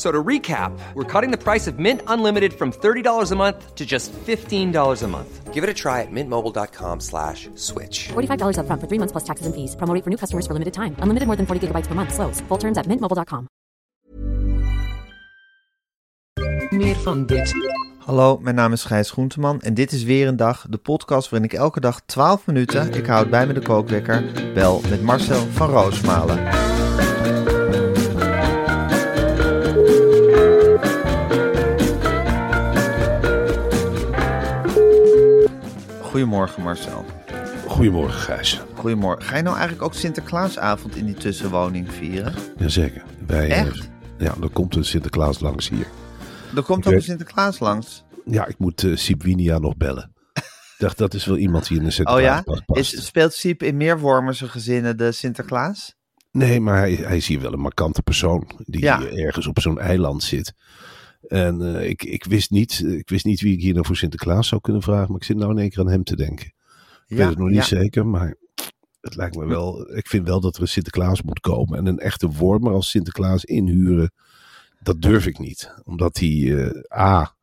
So to recap, we're cutting the price of Mint Unlimited from $30 a month to just $15 a month. Give it a try at mintmobile.com slash switch. $45 up front for three months plus taxes and fees. Promo rate for new customers for limited time. Unlimited more than 40 gigabytes per month. Slows. Full terms at mintmobile.com. Meer van dit. Hallo, mijn naam is Gijs Groenteman en dit is weer een dag, de podcast waarin ik elke dag 12 minuten, ik houd bij me de kookwekker, bel met Marcel van Roosmalen. Goedemorgen Marcel. Goedemorgen Gijs. Goedemorgen. Ga je nou eigenlijk ook Sinterklaasavond in die tussenwoning vieren? Jazeker. Wij, Echt? eh, ja, er komt een Sinterklaas langs hier. Er komt ook een Sinterklaas langs. Ja, ik moet eh Sipwinia nog bellen. Ik dacht, dat is wel iemand die in Oh Sinterklaas ja? past. Is, speelt Siep in meer Wormerse gezinnen de Sinterklaas? Nee, maar hij, hij is hier wel een markante persoon. Die Ja. ergens op zo'n eiland zit. En eh, ik, ik, wist niet, ik wist niet wie ik hier nou voor Sinterklaas zou kunnen vragen. Maar ik zit nou in één keer aan hem te denken. Ik weet het nog niet ja. zeker, maar het lijkt me wel. Ik vind wel dat er een Sinterklaas moet komen. En een echte wormer als Sinterklaas inhuren, dat durf ik niet. Omdat die, eh, A,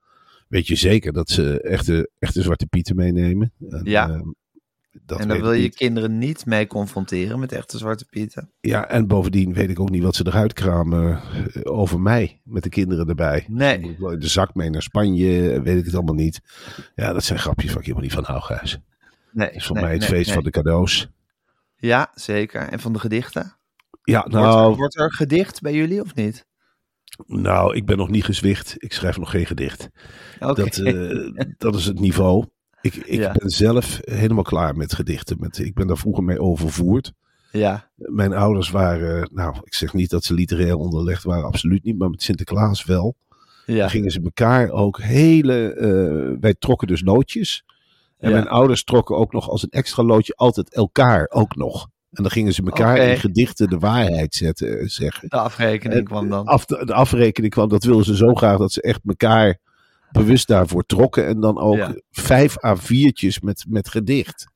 weet je zeker dat ze echte, echte zwarte pieten meenemen. En, Ja. eh, dat en dan weet wil je niet. kinderen niet mee confronteren met echte zwarte pieten. Ja, en bovendien weet ik ook niet wat ze eruit kramen eh, over mij. Met de kinderen erbij. Nee. Moet ik de zak mee naar Spanje, weet ik het allemaal niet. Ja, dat zijn grapjes waar ik helemaal niet van hou, Gijs. Nee, is voor nee, mij het nee, feest nee. van de cadeaus. Ja, zeker. En van de gedichten? Ja, Wordt, nou, er, wordt er gedicht bij jullie of niet? nou, ik ben nog niet gezwicht. Ik schrijf nog geen gedicht. Dat, eh, dat is het niveau. Ik, ik Ja. ben zelf helemaal klaar met gedichten. Met, ik ben daar vroeger mee overvoerd. Ja, Mijn ouders waren, nou, ik zeg niet dat ze literair onderlegd waren, absoluut niet. Maar met Sinterklaas wel. ja. Gingen ze elkaar ook hele. eh, wij trokken dus loodjes. En Ja. mijn ouders trokken ook nog als een extra loodje altijd elkaar ook nog. En dan gingen ze elkaar in gedichten de waarheid zetten, eh, zeggen. De afrekening kwam dan. Af, de, de afrekening kwam, dat wilden ze zo graag dat ze echt elkaar bewust daarvoor trokken. En dan ook Ja. vijf A4'tjes met, met gedicht.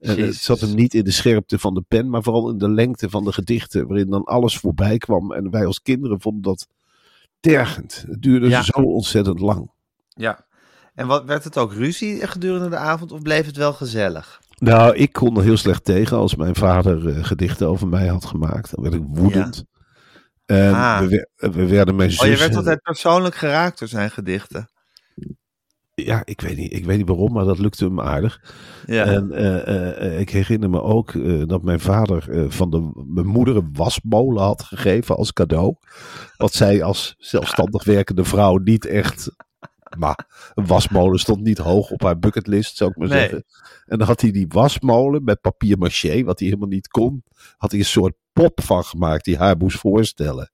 En het Jezus. zat hem niet in de scherpte van de pen, maar vooral in de lengte van de gedichten. Waarin dan alles voorbij kwam. En wij als kinderen vonden dat tergend. Het duurde Ja. zo ontzettend lang. Ja. En wat, werd het ook ruzie gedurende de avond of bleef het wel gezellig? Nou, ik kon er heel slecht tegen als mijn vader eh, gedichten over mij had gemaakt. Dan werd ik woedend. En Ah. we, wer- we werden mijn zus... Oh, je werd altijd persoonlijk geraakt door zijn gedichten. Ja, ik weet, niet, ik weet niet waarom, maar dat lukte hem aardig. Ja. En eh, eh, eh, ik herinner me ook dat mijn vader van de, mijn moeder een wasmolen had gegeven als cadeau. Wat zij als zelfstandig werkende vrouw niet echt... Maar een wasmolen stond niet hoog op haar bucketlist, zou ik maar Nee. zeggen. En dan had hij die wasmolen met papier maché, wat hij helemaal niet kon. Had hij een soort pop van gemaakt die haar moest voorstellen.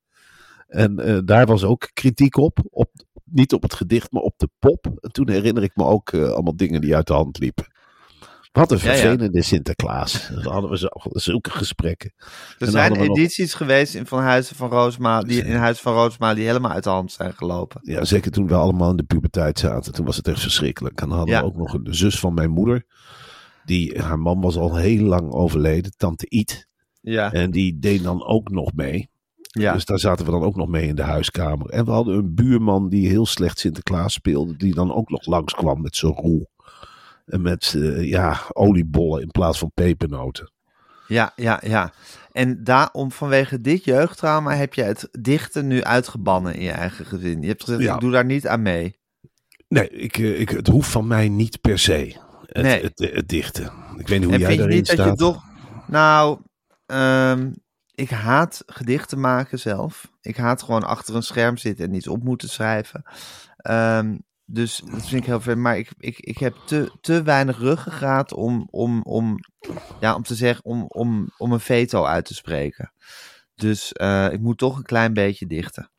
En eh, daar was ook kritiek op, op. Niet op het gedicht, maar op de pop. En toen herinner ik me ook eh, allemaal dingen die uit de hand liepen. Wat een Ja, ja. vervelende Sinterklaas. Dan hadden we zo, zulke gesprekken. er zijn nog- edities geweest in, van Huizen van Roosma, die, in Huis van Roosma die helemaal uit de hand zijn gelopen. Ja, zeker toen we allemaal in de puberteit zaten. Toen was het echt verschrikkelijk. En dan hadden Ja. we ook nog een zus van mijn moeder. Die, haar man was al heel lang overleden, tante Iet. Ja, En die deed dan ook nog mee. ja. Dus daar zaten we dan ook nog mee in de huiskamer. En we hadden een buurman die heel slecht Sinterklaas speelde. Die dan ook nog langskwam met zijn roe. En met eh, ja, oliebollen in plaats van pepernoten. ja, ja, ja. En daarom vanwege dit jeugdtrauma heb je het dichten nu uitgebannen in je eigen gezin. Je hebt gezegd, Ja. ik doe daar niet aan mee. Nee, ik, eh, ik, het hoeft van mij niet per se. Het, Nee. het, het, dichten. Ik weet niet hoe en jij vind je daarin niet dat je toch... Nou, ehm, ik haat gedichten maken zelf. Ik haat gewoon achter een scherm zitten en iets op moeten schrijven. Ehm, dus dat vind ik heel veel. Maar ik, ik, ik heb te, te weinig ruggengraat om, om, om, ja, om te zeggen, om, om, om een veto uit te spreken. Dus eh, ik moet toch een klein beetje dichten.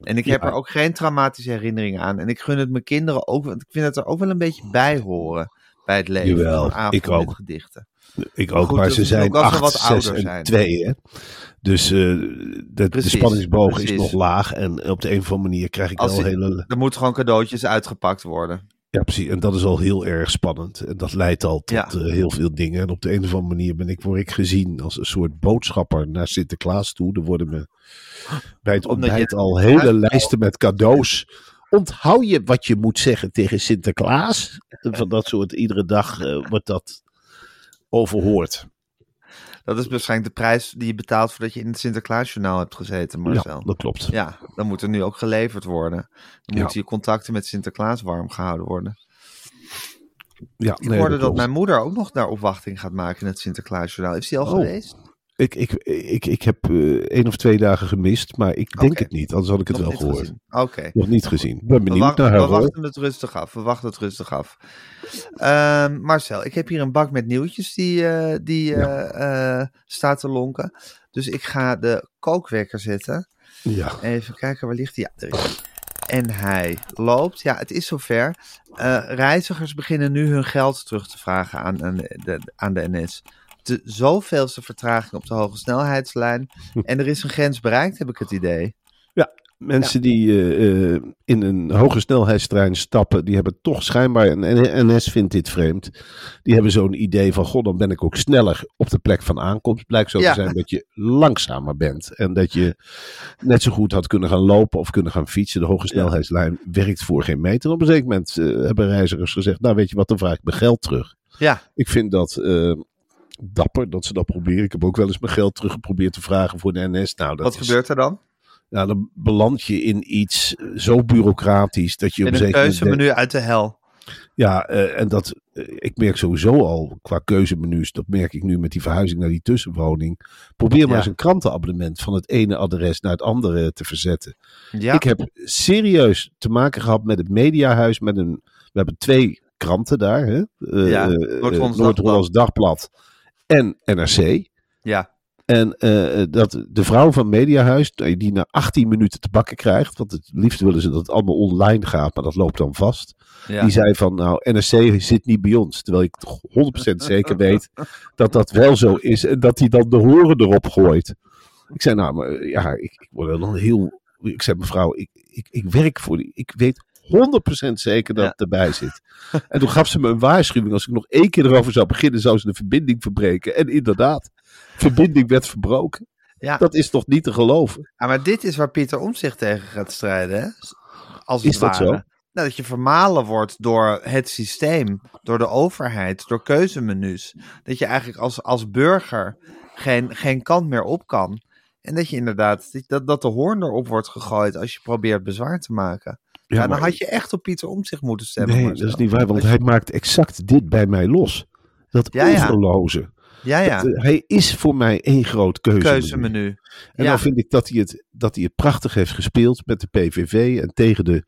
En ik heb Ja. er ook geen traumatische herinneringen aan. En ik gun het mijn kinderen ook, want ik vind het er ook wel een beetje bij horen bij het leven. Jawel, avond ik ook. Met gedichten. Ik ook, goed, maar ze zijn ook als ze 8, wat 6 ouder en zijn. 2. Hè? Dus eh, de, de Precies, spanningsboog is nog laag. En op de een of andere manier krijg ik je- hele... Er moeten gewoon cadeautjes uitgepakt worden. Ja, precies. En dat is al heel erg spannend. En dat leidt al tot Ja. eh, heel veel dingen. En op de een of andere manier ben ik, word ik gezien als een soort boodschapper naar Sinterklaas toe. Er worden me bij het ontbijt al hele lijsten met cadeaus. Onthoud je wat je moet zeggen tegen Sinterklaas? En Van dat soort, iedere dag eh, wordt dat overhoord. Dat is waarschijnlijk de prijs die je betaalt voordat je in het Sinterklaasjournaal hebt gezeten, Marcel. Ja, dat klopt. Ja, dan moet er nu ook geleverd worden. Dan Ja. moeten je contacten met Sinterklaas warm gehouden worden. Ja, Ik nee, hoorde dat, mijn moeder ook nog daar opwachting gaat maken in het Sinterklaasjournaal. Is die al Oh. geweest? Ik, ik, ik, ik heb eh één of twee dagen gemist, maar ik denk het niet. Anders had ik het Nog wel gehoord. Oké. Nog niet gezien. Ik ben We, benieuwd wacht- naar haar we wachten het rustig af. We wachten het rustig af. Ehm, Marcel, ik heb hier een bak met nieuwtjes die, eh, die eh, staat te lonken. Dus ik ga de kookwekker zetten. Ja. Even kijken, waar ligt hij? Ja. En hij loopt. Ja, het is zover. Reizigers beginnen nu hun geld terug te vragen aan, aan, de, aan de NS. De zoveelste vertraging op de hoge snelheidslijn. En er is een grens bereikt, heb ik het idee. Mensen die eh, eh, in een hoge snelheidstrein stappen, die hebben toch schijnbaar, en NS vindt dit vreemd, die hebben zo'n idee van, god, dan ben ik ook sneller op de plek van aankomst. Blijkt zo Ja. te zijn dat je langzamer bent. En dat je net zo goed had kunnen gaan lopen of kunnen gaan fietsen. De hoge snelheidslijn werkt voor geen meter. Op een zeker moment eh, hebben reizigers gezegd, nou weet je wat, dan vraag ik mijn geld terug. Ja, Ik vind dat dapper dat ze dat proberen. Ik heb ook wel eens mijn geld terug geprobeerd te vragen voor de NS. Nou, dat wat is- gebeurt er dan? nou, dan beland je in iets zo bureaucratisch dat je op In een een keuzemenu uit de hel. Ja, eh, en dat, eh, ik merk sowieso al qua keuzemenu's, dat merk ik nu met die verhuizing naar die tussenwoning. Probeer maar Ja. eens een krantenabonnement van het ene adres naar het andere te verzetten. Ja, Ik heb serieus te maken gehad met het mediahuis. Met een, we hebben twee kranten daar. Hè? Eh, Ja, Noord-Hollands Dagblad en NRC. ja. En eh, dat de vrouw van Mediahuis, die na 18 minuten te bakken krijgt, want het liefst willen ze dat het allemaal online gaat, maar dat loopt dan vast. ja. Die zei van, nou, NRC zit niet bij ons. Terwijl ik toch 100% zeker weet dat dat wel zo is en dat hij dan de horen erop gooit. Ik zei, nou, maar ja, ik, ik word dan heel... Ik zei, mevrouw, ik, ik, ik werk voor die... Ik weet 100% zeker dat Ja. het erbij zit. En toen gaf ze me een waarschuwing. Als ik nog één keer erover zou beginnen, zou ze de verbinding verbreken. En inderdaad, verbinding werd verbroken. ja. Dat is toch niet te geloven? Maar dit is waar Pieter Omtzigt tegen gaat strijden, hè? Als Is dat ware. zo? Nou, dat je vermalen wordt door het systeem, door de overheid, door keuzemenu's. Dat je eigenlijk als, als burger geen, geen kant meer op kan. En dat je inderdaad, dat, dat de hoorn erop wordt gegooid als je probeert bezwaar te maken. Ja, dan maar- had je echt op Pieter Omtzigt moeten stemmen. Nee, dat is niet waar, want je- hij maakt exact dit bij mij los. Dat Ja, ja. Ja, ja, Dat, eh, hij is voor mij één groot keuzemenu. keuzemenu. En ja. dan vind ik dat hij, het, dat hij het prachtig heeft gespeeld met de PVV en tegen de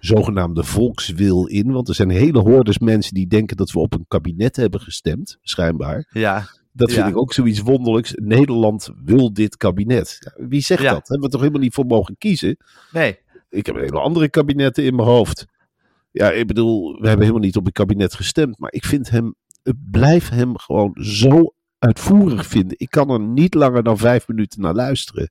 zogenaamde volkswil in. Want er zijn hele hordes mensen die denken dat we op een kabinet hebben gestemd, schijnbaar. Ja, Dat vind Ja. ik ook zoiets wonderlijks. Nederland wil dit kabinet. Wie zegt Ja. dat? Hebben we toch helemaal niet voor mogen kiezen? nee. Ik heb hele andere kabinetten in mijn hoofd. Ja, ik bedoel, we hebben helemaal niet op een kabinet gestemd. Maar ik vind hem, ik blijf hem gewoon zo uitvoerig vinden. Ik kan er niet langer dan vijf minuten naar luisteren.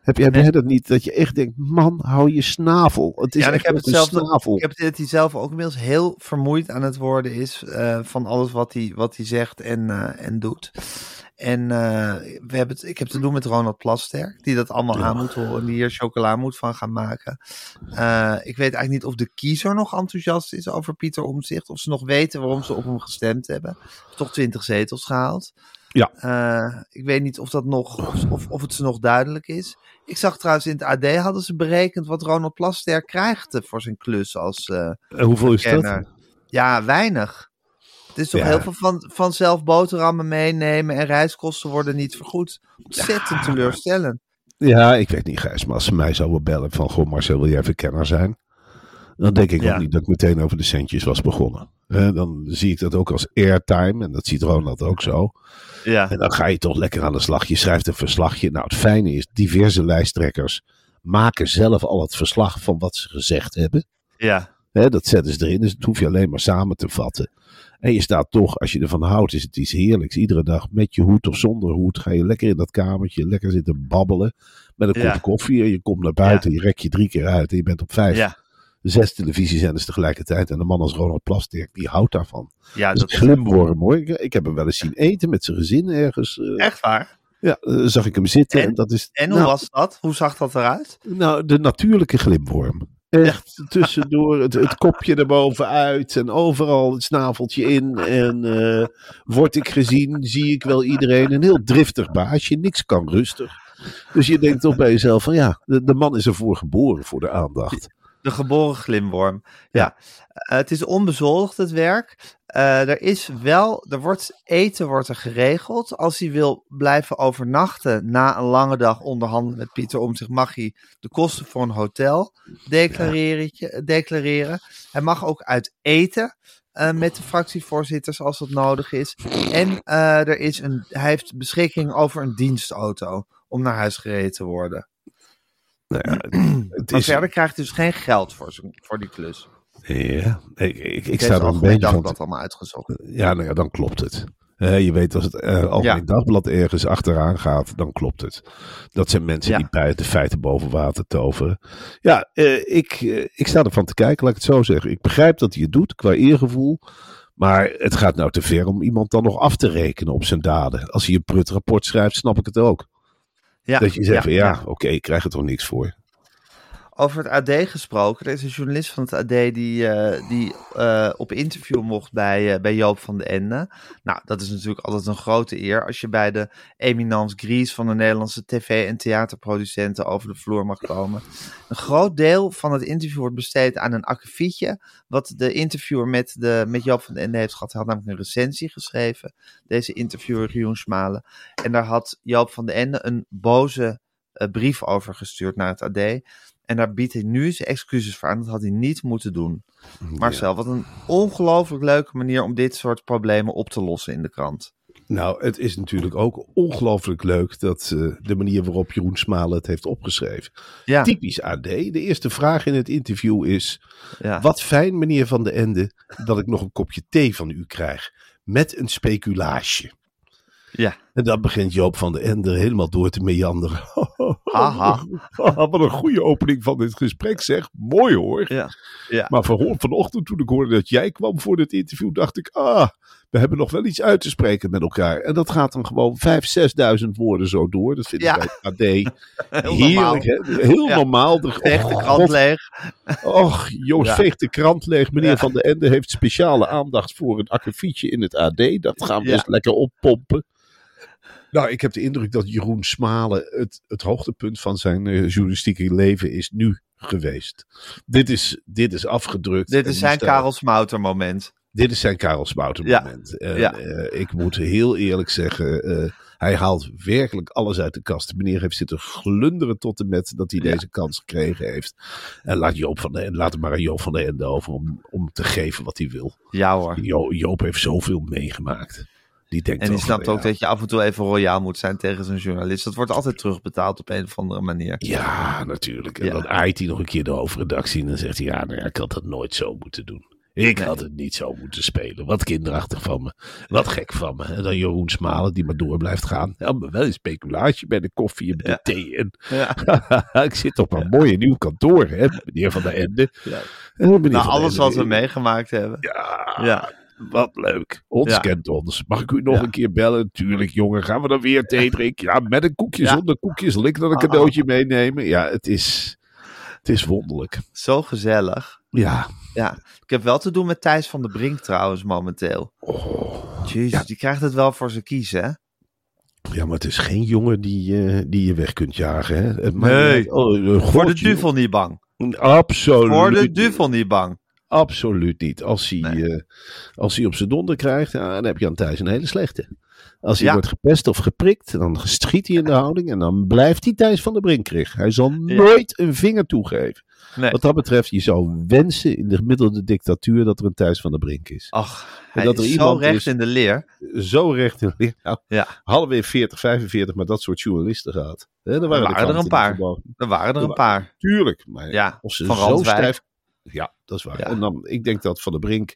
Heb jij Nee. dat niet? Dat je echt denkt, man, hou je snavel. Het is Ja, ik heb een hetzelfde- snavel. Ik heb het dat hij zelf ook inmiddels heel vermoeid aan het worden is eh, van alles wat hij, wat hij zegt en, eh, en doet. En eh, we hebben het, ik heb te doen met Ronald Plasterk, die dat allemaal aan moet horen, die hier chocola moet van gaan maken. Eh, ik weet eigenlijk niet of de kiezer nog enthousiast is over Pieter Omtzigt, of ze nog weten waarom ze op hem gestemd hebben. Toch twintig zetels gehaald. Ja. Eh, ik weet niet of dat nog, of, of, het ze nog duidelijk is. Ik zag trouwens in het AD hadden ze berekend wat Ronald Plasterk krijgt voor zijn klus als En hoeveel is dat? Ja, weinig. Het is toch Ja. heel veel van, van zelf boterhammen meenemen en reiskosten worden niet vergoed. Ontzettend teleurstellend. Ja, ik weet niet, Gijs, maar als ze mij zouden bellen van, goh, Marcel, wil jij even kenner zijn? Dan denk ik Ja. ook niet dat ik meteen over de centjes was begonnen. Dan zie ik dat ook als airtime en dat ziet Ronald ook zo. Ja. En dan ga je toch lekker aan de slag. Je schrijft een verslagje. Nou, het fijne is, diverse lijsttrekkers maken zelf al het verslag van wat ze gezegd hebben. Ja. Hè, dat zetten ze erin, dus dat hoef je alleen maar samen te vatten. En je staat toch, als je ervan houdt, is het iets heerlijks. Iedere dag met je hoed of zonder hoed ga je lekker in dat kamertje, lekker zitten babbelen. Met een Ja. kop koffie en je komt naar buiten, je rek je drie keer uit en je bent op vijf, Ja. zes televisiezenders tegelijkertijd. En een man als Ronald Plasterk, die houdt daarvan. Ja, Dat dat is een glimworm hoor. Ik, ik heb hem wel eens zien eten met zijn gezin ergens. eh, echt waar. Ja, eh, zag ik hem zitten. En, En? dat is, En hoe nou, was dat? Hoe zag dat eruit? nou, de natuurlijke glimworm. Echt tussendoor het, het kopje erboven uit en overal het snaveltje in. En eh, word ik gezien, zie ik wel iedereen. Een heel driftig baasje, niks kan rustig. Dus je denkt toch bij jezelf van ja, de man is ervoor geboren voor de aandacht. De geboren glimworm. Ja. Eh, het is onbezoldigd het werk. Eh, er is wel, er wordt eten wordt er geregeld. Als hij wil blijven overnachten na een lange dag onderhandelen met Pieter Omtzigt, mag hij de kosten voor een hotel declareren. declareren. Hij mag ook uit eten eh, met de fractievoorzitters als dat nodig is. En er is een, hij heeft beschikking over een dienstauto om naar huis gereden te worden. Nou ja, het Maar is, verder krijgt hij dus geen geld voor, voor die klus. ja, ik, ik, ik sta er een beetje van. dat allemaal uitgezocht. Ja, nou ja, dan klopt het. Je weet als het eh, Algemeen Ja. Dagblad ergens achteraan gaat, dan klopt het. Dat zijn mensen Ja. die bij de feiten boven water toveren. Ja, eh, ik, eh, ik sta ervan te kijken, laat ik het zo zeggen. Ik begrijp dat hij het doet qua eergevoel. Maar het gaat nou te ver om iemand dan nog af te rekenen op zijn daden. Als hij een prut rapport schrijft, snap ik het ook. Ja, dat je zegt ja, ja. oké, ik krijg er toch niks voor. Over het AD gesproken. Er is een journalist van het AD die, eh, die eh, op interview mocht bij, eh, bij Joop van den Ende. Nou, dat is natuurlijk altijd een grote eer als je bij de eminence grise van de Nederlandse tv- en theaterproducenten over de vloer mag komen. Een groot deel van het interview wordt besteed aan een akkefietje. Wat de interviewer met, de, met Joop van den Ende heeft gehad. Hij had namelijk een recensie geschreven. Deze interviewer, Rion Smalen. En daar had Joop van den Ende een boze brief over gestuurd naar het AD. En daar biedt hij nu zijn excuses voor aan. Dat had hij niet moeten doen. Marcel, wat een ongelooflijk leuke manier om dit soort problemen op te lossen in de krant. Nou, het is natuurlijk ook ongelooflijk leuk dat eh, de manier waarop Jeroen Smalen het heeft opgeschreven. Ja, Typisch AD. De eerste vraag in het interview is: ja. Wat fijn, meneer Van de Ende, dat ik nog een kopje thee van u krijg. Met een speculaasje. ja. En dan begint Joop van de Ende helemaal door te meanderen. Haha. Wat een goede opening van dit gesprek, zeg. Mooi hoor. Ja. Ja. Maar van, vanochtend toen ik hoorde dat jij kwam voor dit interview, dacht ik, ah, we hebben nog wel iets uit te spreken met elkaar. En dat gaat dan gewoon 5.000, 6.000 woorden zo door. Dat vind ik Ja. bij het AD Heel normaal. heerlijk. Heel Ja. normaal. De, Veeg de oh, krant leeg. Och, Joost Ja. veegt de krant leeg. Meneer. Van de Ende heeft speciale aandacht voor een akkefietje in het AD. Dat gaan we eens lekker oppompen. Nou, ik heb de indruk dat Jeroen Smalen het, het hoogtepunt van zijn journalistieke leven is nu geweest. Dit is, dit is afgedrukt. Dit is zijn Karel Smouter moment. Dit is zijn Karel Smouter Ja. moment. Ja. eh, ik moet heel eerlijk zeggen, eh, hij haalt werkelijk alles uit de kast. De meneer heeft zitten glunderen tot en met dat hij Ja. deze kans gekregen heeft. En laat, Joop van de, en laat maar aan Joop van de Ende over om, om te geven wat hij wil. Ja hoor. Jo- Joop heeft zoveel meegemaakt. Die denkt En die snapt ook dat je af en toe even royaal moet zijn tegen zijn journalist. Dat wordt altijd terugbetaald op een of andere manier. Ja, natuurlijk. En Ja. dan aait hij nog een keer de hoofdredactie en dan zegt hij, ja, nou ja, ik had dat nooit zo moeten doen. Ik Nee. had het niet zo moeten spelen. Wat kinderachtig van me. Wat gek van me. En dan Jeroen Smalen die maar door blijft gaan. Ja, maar wel een speculatie bij de koffie en de thee. En Ja. ik zit op een mooie nieuw kantoor, hè, meneer Van der Ende. Ja. En meneer Nou, Van alles Ende- wat we meegemaakt hebben. Ja, Ja. Wat leuk. Ons Ja. kent ons. Mag ik u nog Ja. een keer bellen? Tuurlijk, jongen. Gaan we dan weer thee drinken? Ja, met een koekje, Ja. zonder koekjes. Zal ik dan een Ah. cadeautje meenemen? Ja, het is, het is wonderlijk. Zo gezellig. Ja. Ja, ik heb wel te doen met Thijs van der Brink trouwens momenteel. Oh. Jezus, die krijgt het wel voor zijn kiezen, hè? ja, maar het is geen jongen die, eh, die je weg kunt jagen. Hè? Het maakt Nee. Oh, eh, Voor de duvel niet bang. Absoluut. Voor de duvel niet bang. Absoluut niet. Als hij, Nee. eh, als hij op zijn donder krijgt, dan heb je aan Thijs een hele slechte. Als hij Ja. wordt gepest of geprikt, dan schiet hij in de houding en dan blijft hij Thijs van de Brink kreeg. Hij zal Ja. nooit een vinger toegeven. Nee. Wat dat betreft, je zou wensen in de gemiddelde dictatuur dat er een Thijs van de Brink is. Ach, hij dat er is zo recht is- in de leer. Zo recht in de nou, Ja. Hadden we in 40, 45 maar dat soort journalisten gehad. Er waren, er een paar. Er waren er een paar. Tuurlijk. Maar Ja, of ze van zo Randwijk. stijf... Ja, dat is waar. Ja. En dan, ik denk dat Van der Brink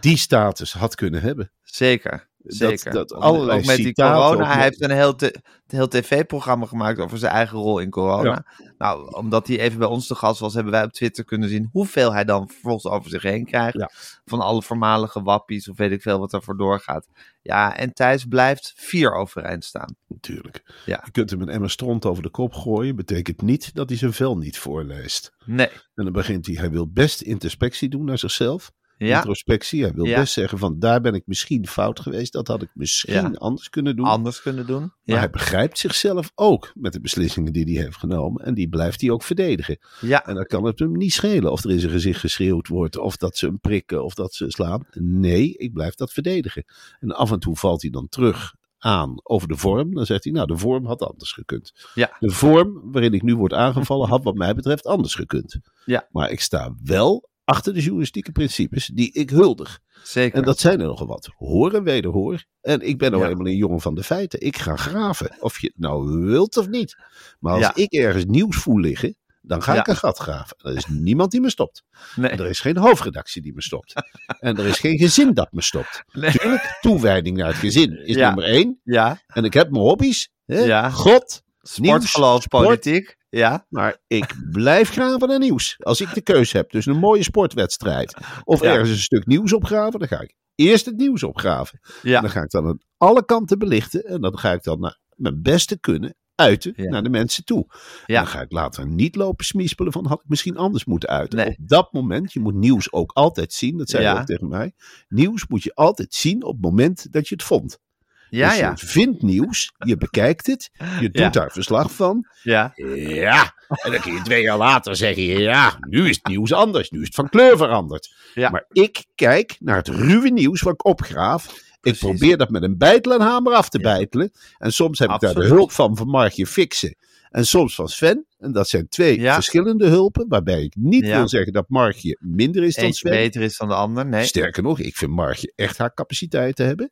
die status had kunnen hebben. Zeker. Zeker. dat Ook- allerlei ook met die corona. Hij heeft een heel, te- heel tv-programma gemaakt over zijn eigen rol in corona. Nou, omdat hij even bij ons te gast was, hebben wij op Twitter kunnen zien hoeveel hij dan vervolgens over zich heen krijgt. Ja. Van alle voormalige wappies of weet ik veel wat ervoor doorgaat. Ja, en Thijs blijft vier overeind staan. Natuurlijk. Ja. Je kunt hem een emmer stront over de kop gooien. Betekent niet dat hij zijn vel niet voorleest. Nee. En dan begint hij, hij wil best introspectie doen naar zichzelf. Ja, Introspectie. Hij wil Ja. best zeggen van daar ben ik misschien fout geweest. Dat had ik misschien Ja. anders kunnen doen. anders kunnen doen. Maar Ja, hij begrijpt zichzelf ook met de beslissingen die hij heeft genomen. En die blijft hij ook verdedigen. ja. En dan kan het hem niet schelen of er in zijn gezicht geschreeuwd wordt. Of dat ze hem prikken of dat ze slaan. Nee, ik blijf dat verdedigen. En af en toe valt hij dan terug aan over de vorm. Dan zegt hij, nou de vorm had anders gekund. Ja. De vorm waarin ik nu word aangevallen had wat mij betreft anders gekund. Ja. Maar ik sta wel achter de journalistieke principes die ik huldig. zeker. En dat zijn er nogal wat. Hoor en wederhoor. En ik ben nou Ja. eenmaal een jongen van de feiten. Ik ga graven. Of je het nou wilt of niet. Maar als Ja. ik ergens nieuws voel liggen, dan ga Ja. ik een gat graven. Er is niemand die me stopt. nee. Er is geen hoofdredactie die me stopt. en er is geen gezin dat me stopt. Nee. Tuurlijk, toewijding naar het gezin is nummer één. Ja, En ik heb mijn hobby's. Hè? Ja. God, sport, Nieuws, geloof, sport. politiek. Ja, maar ik blijf graven naar nieuws. Als ik de keus heb tussen een mooie sportwedstrijd of ergens een stuk nieuws opgraven, dan ga ik eerst het nieuws opgraven. En ja, dan ga ik dan aan alle kanten belichten. En dan ga ik dan naar mijn beste kunnen uiten Ja. naar de mensen toe. Ja. dan ga ik later niet lopen smispelen van had ik misschien anders moeten uiten. Nee. Op dat moment, je moet nieuws ook altijd zien. Dat zei Ja. je ook tegen mij. Nieuws moet je altijd zien op het moment dat je het vond. Ja, dus ja, je vindt nieuws, je bekijkt het, je doet Ja. daar verslag van. ja, Ja, en dan kun je twee jaar later zeggen, ja, nu is het nieuws anders. Nu is het van kleur veranderd. Ja. Maar ik kijk naar het ruwe nieuws wat ik opgraaf. Ik probeer dat met een bijtel en hamer af te bijtelen. En soms heb ik daar de hulp van van Margje Fixen. En soms van Sven. En dat zijn twee Ja. verschillende hulpen. Waarbij ik niet Ja. wil zeggen dat Margje minder is dan eentje Sven. beter is dan de ander. Nee, Sterker nog, ik vind Margje echt haar capaciteiten hebben.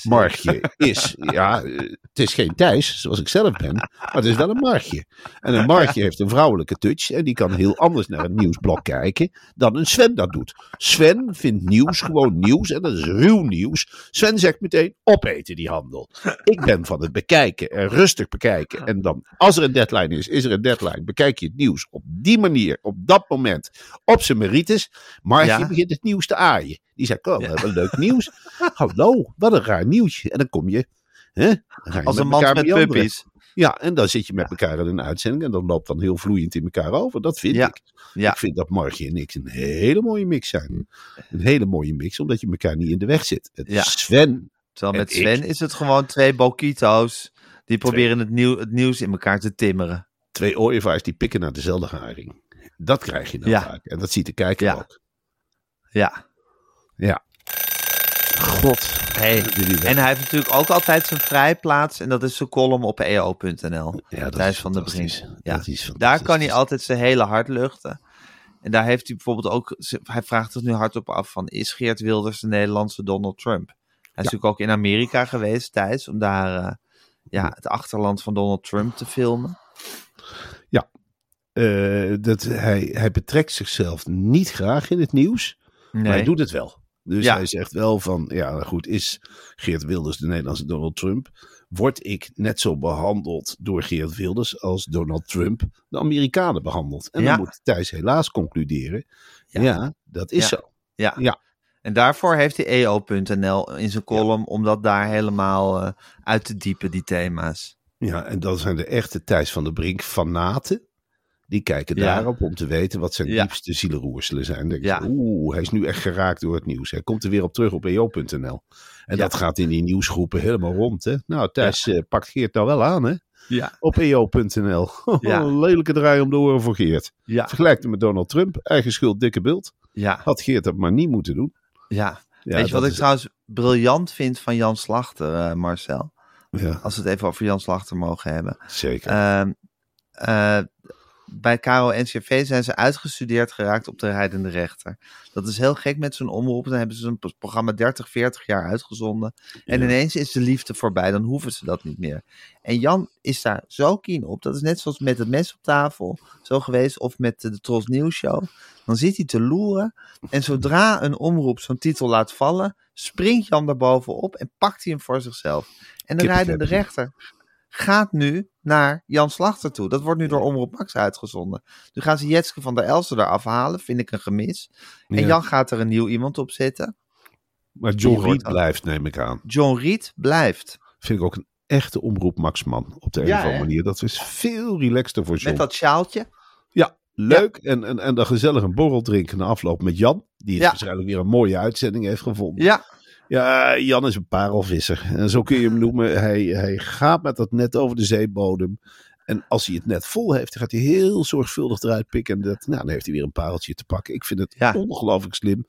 Margje is, ja, eh, het is geen Thijs, zoals ik zelf ben, maar het is wel een Margje. En een Margje heeft een vrouwelijke touch en die kan heel anders naar het nieuwsblok kijken dan een Sven dat doet. Sven vindt nieuws gewoon nieuws en dat is ruw nieuws. Sven zegt meteen opeten die handel. Ik ben van het bekijken en rustig bekijken. En dan, als er een deadline is, is er een deadline. Bekijk je het nieuws op die manier, op dat moment, op zijn merites. Margje Ja. begint het nieuws te aaien. Die zegt, oh, we hebben leuk nieuws. Hallo, wat een raar nieuwtje. En dan kom je, hè, dan ga je als met een elkaar met puppies. Ja, en dan zit je met elkaar in een uitzending en dat loopt dan heel vloeiend in elkaar over. Dat vind Ja. ik. Ja. Ik vind dat Margie en ik een hele mooie mix zijn. Een hele mooie mix, omdat je elkaar niet in de weg zit. Het Ja. Sven, Terwijl met Sven ik- is het gewoon twee bokito's die proberen het, nieuw, het nieuws in elkaar te timmeren. twee ooievaars die pikken naar dezelfde haring. Dat krijg je dan Ja. vaak. En dat ziet de kijker Ja. ook. Ja. Ja. God. Hey. En hij heeft natuurlijk ook altijd zijn vrijplaats en dat is zijn column op eo.nl. ja, dat Thijs is van fantastisch. Brink. Ja. Dat is Daar kan hij altijd zijn hele hart luchten. En daar heeft hij bijvoorbeeld ook, hij vraagt zich nu hardop af van, is Geert Wilders de Nederlandse Donald Trump? Hij is natuurlijk ook in Amerika geweest, Thijs, om daar eh, ja, het achterland van Donald Trump te filmen. Eh, dat hij, hij betrekt zichzelf niet graag in het nieuws. Nee. Maar hij doet het wel. Dus Ja. hij zegt wel van, ja goed, is Geert Wilders de Nederlandse Donald Trump? Word ik net zo behandeld door Geert Wilders als Donald Trump de Amerikanen behandelt? En Ja. dan moet Thijs helaas concluderen, ja, Ja. dat is zo. Ja. Ja. En daarvoor heeft hij eo.nl in zijn column, om dat daar helemaal eh, uit te diepen, die thema's. Ja, en dan zijn de echte Thijs van der Brink fanaten. Die kijken Ja. daarop om te weten wat zijn Ja. diepste zielenroerselen zijn. Denk Ja. Oeh, hij is nu echt geraakt door het nieuws. Hij komt er weer op terug op eo.nl. En dat gaat in die nieuwsgroepen helemaal rond. Hè? Nou, Thijs eh, pakt Geert nou wel aan, hè? Ja. op eo.nl. Ja. Een lelijke draai om de oren voor Geert. Ja. Vergelijk hem met Donald Trump. Eigen schuld, dikke beeld. Ja. Had Geert dat maar niet moeten doen. ja. Weet je wat ik trouwens briljant vind van Jan Slachter, eh, Marcel? Ja, Als we het even over Jan Slachter mogen hebben. zeker. Eh, bij KRO-NCRV zijn ze uitgestudeerd geraakt op de rijdende rechter. Dat is heel gek met zo'n omroep. Dan hebben ze een pro- programma 30, 40 jaar uitgezonden. En Ja. ineens is de liefde voorbij. Dan hoeven ze dat niet meer. En Jan is daar zo keen op. Dat is net zoals met het mes op tafel zo geweest. Of met de, Tros Nieuws Show. Dan zit hij te loeren. En zodra een omroep zo'n titel laat vallen. Springt Jan daar bovenop en pakt hij hem voor zichzelf. En de rijdende rechter gaat nu naar Jan Slachter toe. Dat wordt nu door Omroep Max uitgezonden. Nu gaan ze Jetske van der Elsen eraf halen, vind ik een gemis. En Ja. Jan gaat er een nieuw iemand op zetten. Maar John Reed blijft, neem ik aan. John Reed blijft. Vind ik ook een echte omroep Maxman. Op de een Ja, of andere manier. Dat is veel relaxter voor John. Met dat sjaaltje. Ja, leuk. En, en, en dan gezellig een borrel drinken na afloop met Jan. Die het waarschijnlijk weer een mooie uitzending heeft gevonden. Ja, Ja, Jan is een parelvisser. En zo kun je hem noemen. Hij, hij gaat met dat net over de zeebodem. En als hij het net vol heeft, dan gaat hij heel zorgvuldig eruit pikken. En dat, nou, dan heeft hij weer een pareltje te pakken. Ik vind het Ja. ongelooflijk slim.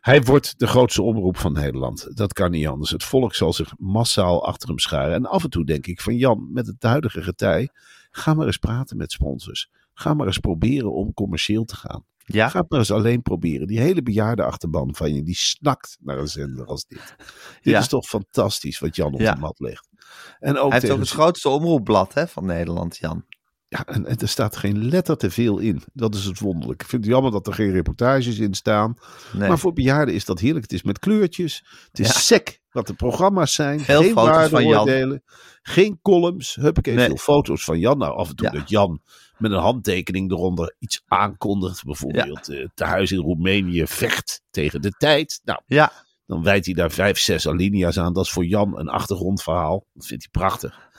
Hij wordt de grootste omroep van Nederland. Dat kan niet anders. Het volk zal zich massaal achter hem scharen. En af en toe denk ik van Jan, met het huidige getij, ga maar eens praten met sponsors. Ga maar eens proberen om commercieel te gaan. Ja. Ga het maar eens alleen proberen. Die hele bejaarde achterban van je, die snakt naar een zender als dit. Dit Ja. is toch fantastisch wat Jan op Ja. de mat legt. En ook Hij heeft ook het grootste omroepblad hè, van Nederland, Jan. Ja, en, en er staat geen letter te veel in. Dat is het wonderlijk. Ik vind het jammer dat er geen reportages in staan. Nee. Maar voor bejaarden is dat heerlijk. Het is met kleurtjes. Het is Ja. sec wat de programma's zijn. Veel geen waardeoordelen. Geen columns. Huppakee, Nee. veel foto's van Jan. Nou, af en toe Ja. dat Jan met een handtekening eronder iets aankondigt. Bijvoorbeeld eh, te huis in Roemenië vecht tegen de tijd. Nou, Ja, dan wijdt hij daar vijf, zes alinea's aan. Dat is voor Jan een achtergrondverhaal. Dat vindt hij prachtig.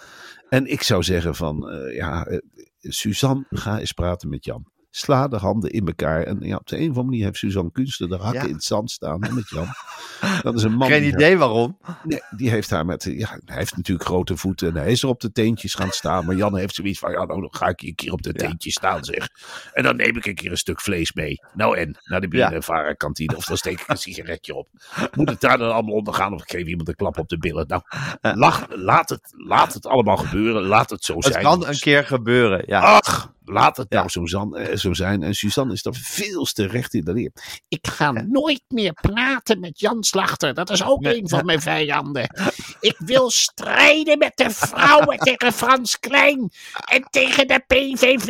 En ik zou zeggen van, eh, ja, eh, Suzanne, ga eens praten met Jan. Sla de handen in elkaar. En ja, op de een of andere manier heeft Suzanne Kunsten de hakken Ja. in het zand staan met Jan. Dat is een man geen idee waarom. Nee, die heeft haar met, ja, hij heeft natuurlijk grote voeten en hij is er op de teentjes gaan staan. Maar Jan heeft zoiets van, ja, nou, dan ga ik hier een keer op de teentjes staan, zeg. En dan neem ik een keer een stuk vlees mee. Nou en, naar de Ja. BNNVARA kantine of dan steek ik een sigaretje op. Moet het daar dan allemaal onder gaan of ik geef iemand een klap op de billen? Nou, lach, laat, het, laat het allemaal gebeuren, laat het zo Het zijn. kan een keer gebeuren. Ja. Ach, laat het nou zo, zan- eh, zo zijn. En Suzanne is er veel te recht in de leer. Ik ga nooit meer praten met Jan Slachter. Dat is ook Nee. een van mijn vijanden. Ik wil strijden met de vrouwen tegen Frans Klein. En tegen de PVV.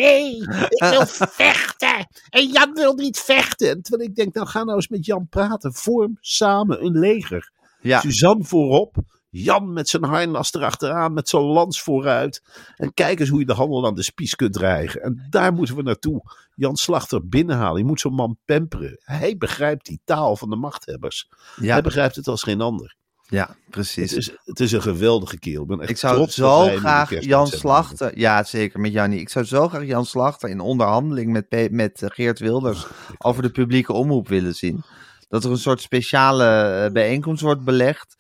Ik wil vechten. En Jan wil niet vechten. En Terwijl ik denk, nou ga nou eens met Jan praten. Vorm samen een leger. Ja. Suzanne voorop. Jan met zijn harnas erachteraan, met zijn lans vooruit. En kijk eens hoe je de handel aan de spies kunt dreigen. En daar moeten we naartoe. Jan Slachter binnenhalen. Je moet zo'n man pamperen. Hij begrijpt die taal van de machthebbers. Ja, Hij begrijpt het als geen ander. ja, Het precies. is, het is een geweldige kerel. Ik, ben echt Ik zou trots zo graag Jan. Slachter, ja zeker met Jannie. Ik zou zo graag Jan Slachter in onderhandeling met, met eh, Geert Wilders over de publieke omroep willen zien. Dat er een soort speciale eh, bijeenkomst wordt belegd.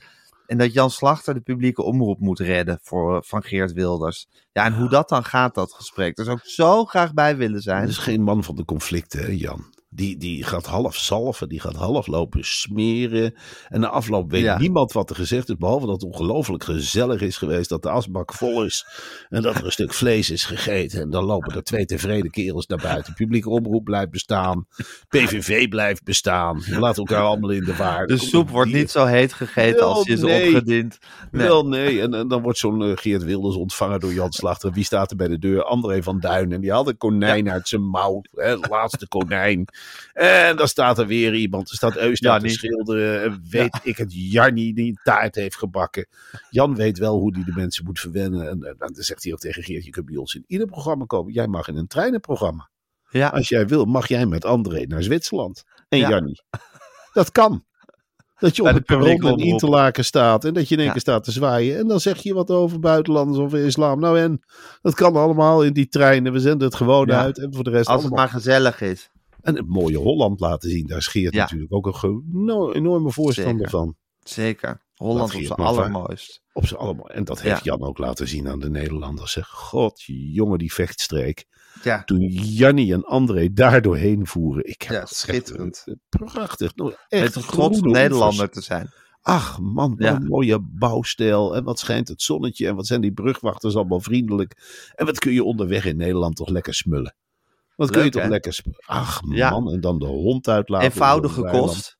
En dat Jan Slachter de publieke omroep moet redden voor, van Geert Wilders. Ja, en hoe dat dan gaat, dat gesprek. Daar zou ik zo graag bij willen zijn. is geen man van de conflicten, hè, Jan. Die, die gaat half salven, die gaat half lopen smeren. En na afloop weet Ja. niemand wat er gezegd is. Behalve dat het ongelooflijk gezellig is geweest. Dat de asbak vol is. En dat er een stuk vlees is gegeten. En dan lopen er twee tevreden kerels naar buiten. Publieke omroep blijft bestaan. PVV blijft bestaan. We laten elkaar allemaal in de waar. De soep wordt niet zo heet gegeten als je is nee. opgediend. Nee. Wel, nee. En, en dan wordt zo'n eh, Geert Wilders ontvangen door Jan Slachter. Wie staat er bij de deur? André van Duin. En die had een konijn uit zijn mouw. Hè, het laatste konijn. En dan staat er weer iemand. Er staat Eus te schilderen. En weet ik het, Jannie die een taart heeft gebakken. Jan weet wel hoe hij de mensen moet verwennen. En, eh, dan zegt hij ook tegen Geert, je kunt bij ons in ieder programma komen. Jij mag in een treinenprogramma. Ja, Als jij wil, mag jij met André naar Zwitserland. En Ja. Jannie. Dat kan. Dat je op het perron in. Interlaken staat. En dat je in één Ja. keer staat te zwaaien. En dan zeg je wat over buitenlanders of islam. Nou en, dat kan allemaal in die treinen. We zenden het gewoon Ja. uit. En voor de rest als het maar gezellig is. En het mooie Holland laten zien. Daar scheert Ja. natuurlijk ook een enorme voorstander Zeker. van. Zeker. Holland op zijn allermooist. Op z'n allemaal. En dat heeft Ja. Jan ook laten zien aan de Nederlanders. Zeg, god, jongen, die vechtstreek. Ja, Toen Jannie en André daar doorheen voeren. Ik heb Ja, schitterend. een Prachtig. Nou, echt een trots Nederlander te zijn. Ach man, wat Ja. een mooie bouwstijl. En wat schijnt het zonnetje. En wat zijn die brugwachters allemaal vriendelijk. En wat kun je onderweg in Nederland toch lekker smullen. Wat kun je toch hè? lekker... Ach Ja. man, en dan de hond uitlaten. Eenvoudige kost.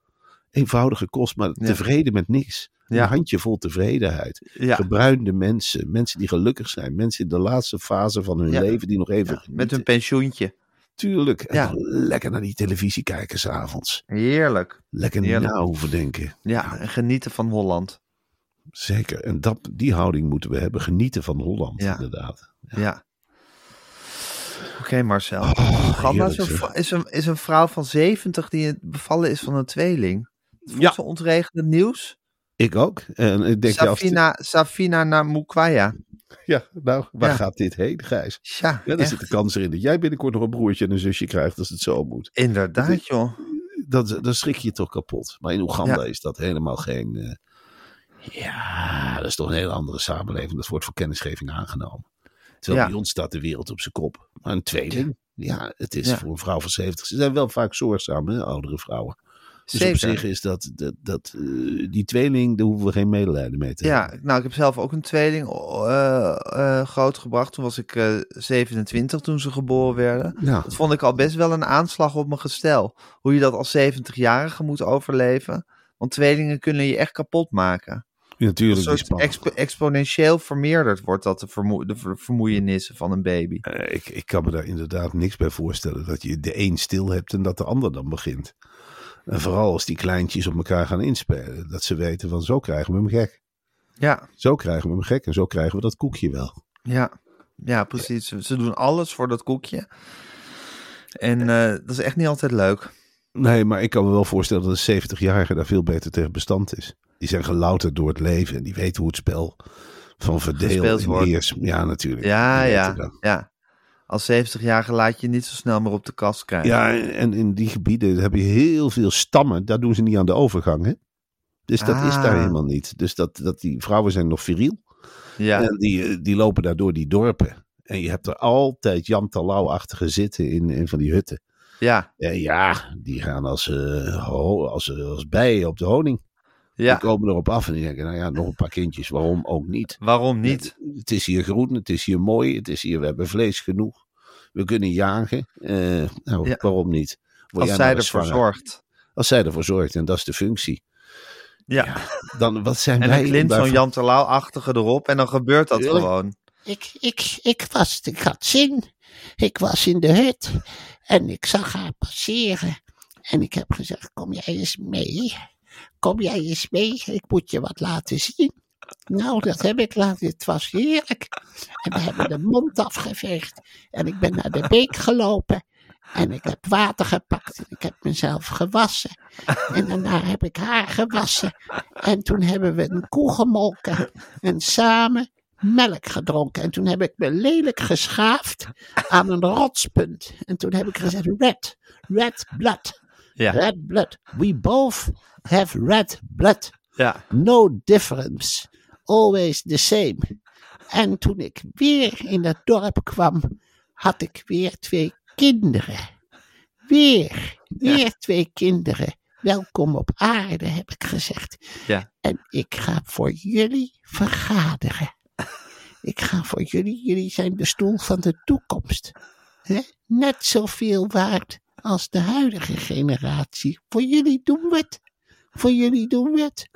Eenvoudige kost, maar Ja. tevreden met niks. Ja. Een handje vol tevredenheid. Ja, Gebruinde mensen. Mensen die gelukkig zijn. Mensen in de laatste fase van hun Ja. leven die nog even met hun pensioentje. Tuurlijk. En Ja. lekker naar die televisie kijken s'avonds. Heerlijk. Lekker niet na hoeven denken. Ja, en genieten van Holland. Zeker. En dat, die houding moeten we hebben. Genieten van Holland, Ja. inderdaad. Ja. Oké, Marcel. Oh, is een, is, een, is een vrouw van 70 die bevallen is van een tweeling. Ja. ze ontregend nieuws? Ik ook. En ik denk, ja, als Safina, Safina Namukwaya. ja, nou, waar Ja. gaat dit heen, Gijs? Ja, Ja, zit de kans erin dat jij binnenkort nog een broertje en een zusje krijgt als het zo moet. Inderdaad, joh. Dat, dan schrik je toch kapot. Maar in Oeganda Ja. is dat helemaal geen... eh, ja, dat is toch een hele andere samenleving. Dat wordt voor kennisgeving aangenomen. Terwijl Ja. bij ons staat de wereld op zijn kop. Maar een tweeling, ja, het is Ja. voor een vrouw van 70. Ze zijn wel vaak zorgzaam, hè, oudere vrouwen. Dus Zeker. op zich is dat, dat, dat eh, die tweeling, daar hoeven we geen medelijden mee te Ja, hebben. nou, ik heb zelf ook een tweeling eh, eh, grootgebracht. Toen was ik eh 27 toen ze geboren werden. Ja, Dat vond ik al best wel een aanslag op mijn gestel. Hoe je dat als 70-jarige moet overleven. Want tweelingen kunnen je echt kapot maken. Natuurlijk. Een soort expo- exponentieel vermeerderd wordt dat de, vermoe- de ver- vermoeienissen van een baby. Eh, ik, ik kan me daar inderdaad niks bij voorstellen. Dat je de een stil hebt en dat de ander dan begint. En vooral als die kleintjes op elkaar gaan inspelen. Dat ze weten van zo krijgen we hem gek. Ja, Zo krijgen we hem gek en zo krijgen we dat koekje wel. ja, ja, precies. Ze, ze doen alles voor dat koekje. En eh, dat is echt niet altijd leuk. Nee, maar ik kan me wel voorstellen dat een 70-jarige daar veel beter tegen bestand is. Die zijn gelouterd door het leven en die weten hoe het spel van verdeel Gespeeld en wordt. heers. Ja, natuurlijk. Ja, ja, ja. Als 70-jarige laat je niet zo snel meer op de kast krijgen. Ja, en in die gebieden heb je heel veel stammen. Daar doen ze niet aan de overgang, hè? Dus dat is daar Ah. helemaal niet. Dus dat, dat die vrouwen zijn nog viriel. ja. En die, eh, die lopen daar door die dorpen. En je hebt er altijd Jan Terlouw-achtige zitten in, in van die hutten. ja. En ja, die gaan als, eh, ho- als, eh, als bijen op de honing. Ja. Die komen erop af en die denken, nou ja, nog een paar kindjes. Waarom ook niet? Waarom niet? Het is hier groen, het is hier mooi, het is hier, we hebben vlees genoeg. We kunnen jagen. Eh, nou, Ja. waarom niet? Word Als zij ervoor zorgt. Als zij ervoor zorgt, en dat is de functie. Ja. Dan, wat zijn En wij klimt daarvoor- zo'n Jan Terlouw-achtige erop en dan gebeurt dat gewoon. Ik, ik, ik, was, ik had zin. Ik was in de hut en ik zag haar passeren. En ik heb gezegd, kom jij eens mee? Kom jij eens mee? Ik moet je wat laten zien. Nou, dat heb ik laten. Het was heerlijk. En we hebben de mond afgeveegd. En ik ben naar de beek gelopen. En ik heb water gepakt. En ik heb mezelf gewassen. En daarna heb ik haar gewassen. En toen hebben we een koe gemolken. En samen melk gedronken. En toen heb ik me lelijk geschaafd aan een rotspunt. En toen heb ik gezegd, red, red blood, Ja. red blood. We both have red blood. Ja. No difference. Always the same. En toen ik weer in het dorp kwam, had ik weer twee kinderen. Weer, weer twee kinderen. Welkom op aarde, heb ik gezegd. Ja. En ik ga voor jullie vergaderen. Ik ga voor jullie, jullie zijn de stoel van de toekomst. Hè? Net zoveel waard als de huidige generatie. Voor jullie doen we het. Voor jullie doen we het.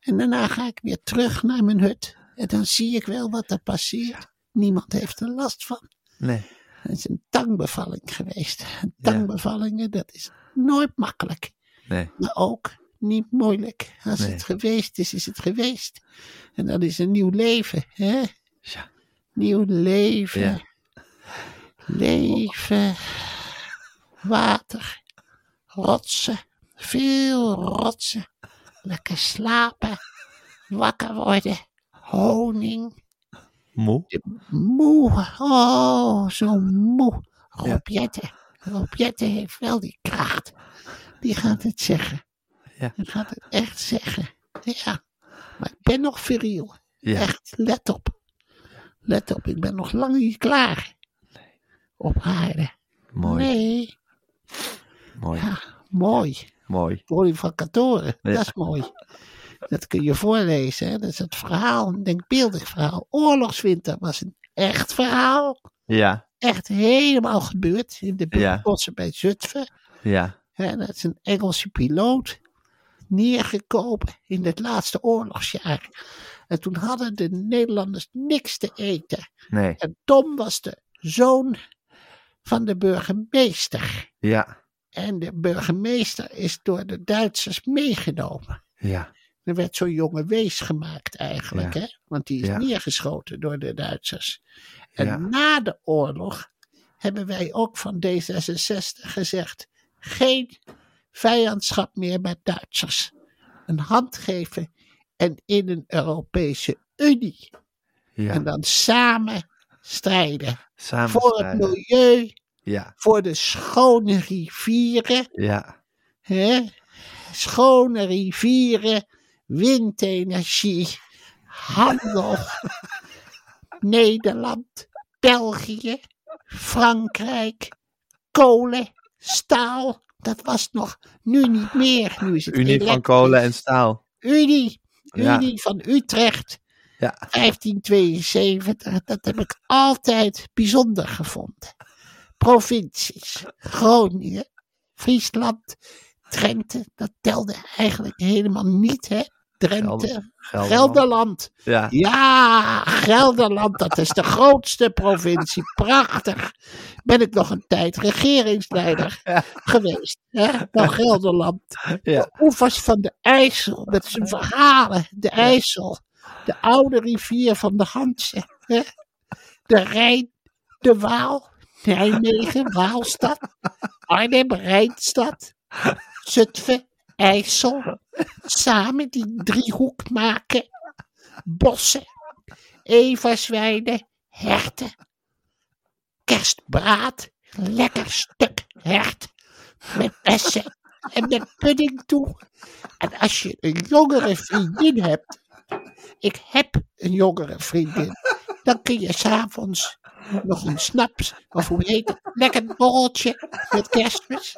En daarna ga ik weer terug naar mijn hut. En dan zie ik wel wat er passeert. Niemand heeft er last van. Nee. Het is een tangbevalling geweest. En tangbevallingen, dat is nooit makkelijk. Nee. Maar ook niet moeilijk. Als Nee. het geweest is, is het geweest. En dat is een nieuw leven. Hè? Ja. Nieuw leven. Ja. Leven. Water. Rotsen. Veel rotsen. Lekker slapen. Wakker worden. Honing. Moe? Moe. Oh, zo moe. Rob Jetten. Rob Jetten heeft wel die kracht. Die gaat het zeggen. Ja. Die gaat het echt zeggen. Ja. Maar ik ben nog viriel. Ja. Echt, let op. Let op, ik ben nog lang niet klaar. Op aarde. Mooi. Nee, Mooi. ja, mooi. Mooi. Polyvacatoren, Ja. dat is mooi. Dat kun je voorlezen, hè? dat is het verhaal, een denkbeeldig verhaal. Oorlogswinter was een echt verhaal. Ja. Echt helemaal gebeurd in de Ja. bossen bij Zutphen. Ja. Dat is een Engelse piloot neergekomen in het laatste oorlogsjaar. En toen hadden de Nederlanders niks te eten. Nee. En Tom was de zoon van de burgemeester. Ja. En de burgemeester is door de Duitsers meegenomen. Ja. Er werd zo'n jonge wees gemaakt eigenlijk, Ja. hè? want die is Ja. neergeschoten door de Duitsers. En Ja. na de oorlog hebben wij ook van D66 gezegd: geen vijandschap meer met Duitsers. Een hand geven en in een Europese Unie. Ja. En dan samen strijden Samen voor het milieu, Ja. voor de schone rivieren. Ja. Hè? Schone rivieren, windenergie, handel. Nederland, België, Frankrijk, kolen, staal. Dat was nog nu niet meer. Nu is het Unie van kolen en staal. Unie. Ja. Unie van Utrecht. Ja. 1572. Dat heb ik altijd bijzonder gevonden. Provincies. Groningen, Friesland, Drenthe. Dat telde eigenlijk helemaal niet, hè? Drenthe. Gelder- Gelderland. Gelderland. Ja. Ja, Gelderland, dat is de grootste provincie. Prachtig. Ben ik nog een tijd regeringsleider geweest. Hè? Van Gelderland. Ja. De oevers van de IJssel, met zijn verhalen. De IJssel. De oude rivier van de Hansen. Hè? De Rijn, de Waal. Nijmegen, Waalstad. Arnhem, Rijnstad. Zutphen, IJssel. Samen die driehoek maken. Bossen. Everswijnen, herten. Kerstbraad. Lekker stuk hert. Met bessen en met pudding toe. En als je een jongere vriendin hebt. Ik heb een jongere vriendin. Dan kun je s'avonds nog een snaps. Of hoe heet het? Lekker borreltje met kerstmis.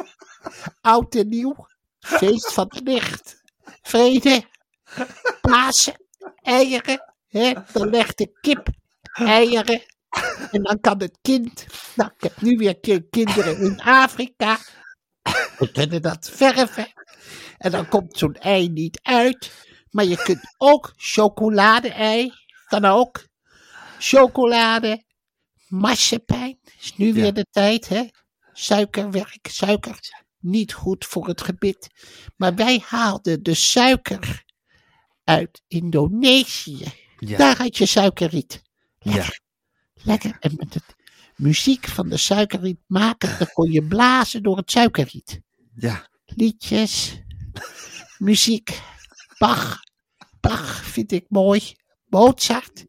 Oud en nieuw. Feest van de licht. Vrede. Pasen. Eieren. Hè? Dan legt de kip eieren. En dan kan het kind. Nou, ik heb nu weer ki- kinderen in Afrika. We kunnen dat verven. En dan komt zo'n ei niet uit. Maar je kunt ook chocolade-ei. Kan ook. Chocolade. Marsepein. Is nu weer de tijd, hè? Suikerwerk. Suiker. Niet goed voor het gebit. Maar wij haalden de suiker uit Indonesië. Ja. Daar had je suikerriet. Ja. Lekker. Lekker. En met de muziek van de suikerriet maken, dan kon je blazen door het suikerriet. Ja. Liedjes, muziek, Bach. Bach vind ik mooi. Mozart.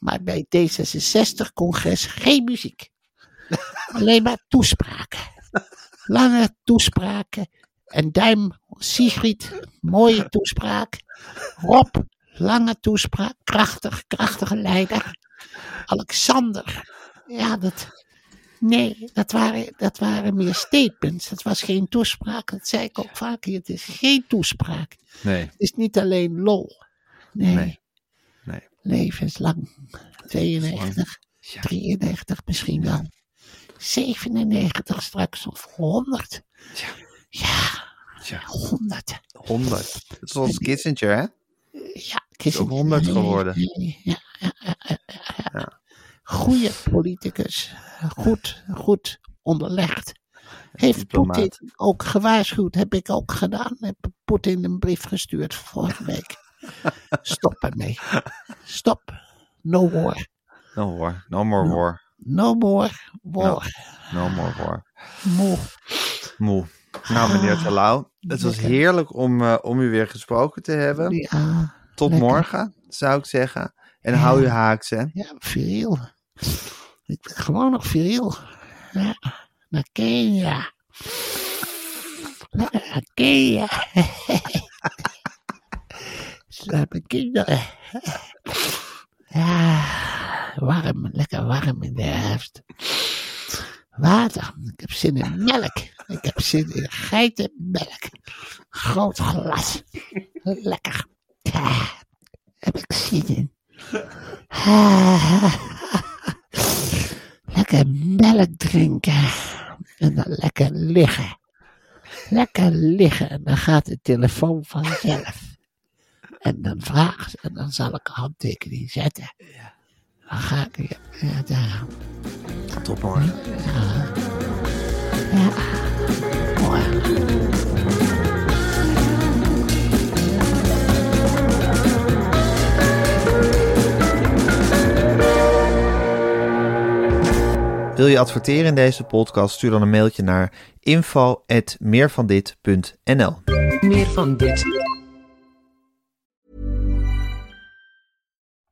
Maar bij D66-congres geen muziek. Alleen maar toespraken. Lange toespraken. En Duim, Sigrid, mooie toespraak. Rob, lange toespraak. Krachtig, krachtige leider. Alexander. Ja, dat. Nee, dat waren, dat waren meer statements. Het was geen toespraak. Dat zei ik ook vaak hier. Het is geen toespraak. Nee. Het is niet alleen lol. Nee. Nee. Levenslang. 92, Ja. 93 misschien wel. 97 straks of 100. Ja. Ja, Ja. 100. 100. Dat was Kissinger, hè? Ja, is ook 100 geworden. Ja, ja. Goeie politicus. Goed, goed onderlegd. Heeft. Poetin ook gewaarschuwd? Heb ik ook gedaan. Heb Poetin een brief gestuurd vorige week. Stop ermee. Stop. No war. No war. No more war. No more war. No more war. Moe. Moe. Nou, meneer Terlouw, het was lekker. heerlijk om, eh, om u weer gesproken te hebben. Ja, Tot lekker. morgen, zou ik zeggen. En hou u haaks, hè? ja, viriel. Ik ben gewoon nog viriel. Ja, naar Kenia. Naar Kenia. Naar mijn kinderen. Ja, warm, lekker warm in de herfst. Water, ik heb zin in melk. Ik heb zin in geitenmelk. Groot glas. Lekker. Ja, heb ik zin in. Lekker melk drinken. En dan lekker liggen. Lekker liggen. En dan gaat de telefoon vanzelf. En dan vraagt ze, en dan zal ik een handtekening zetten. Dan ga ik, ja, ja, daar. Top hoor. Ja. Mooi. Wil je adverteren in deze podcast? Stuur dan een mailtje naar info@meervandit.nl. Meer van dit.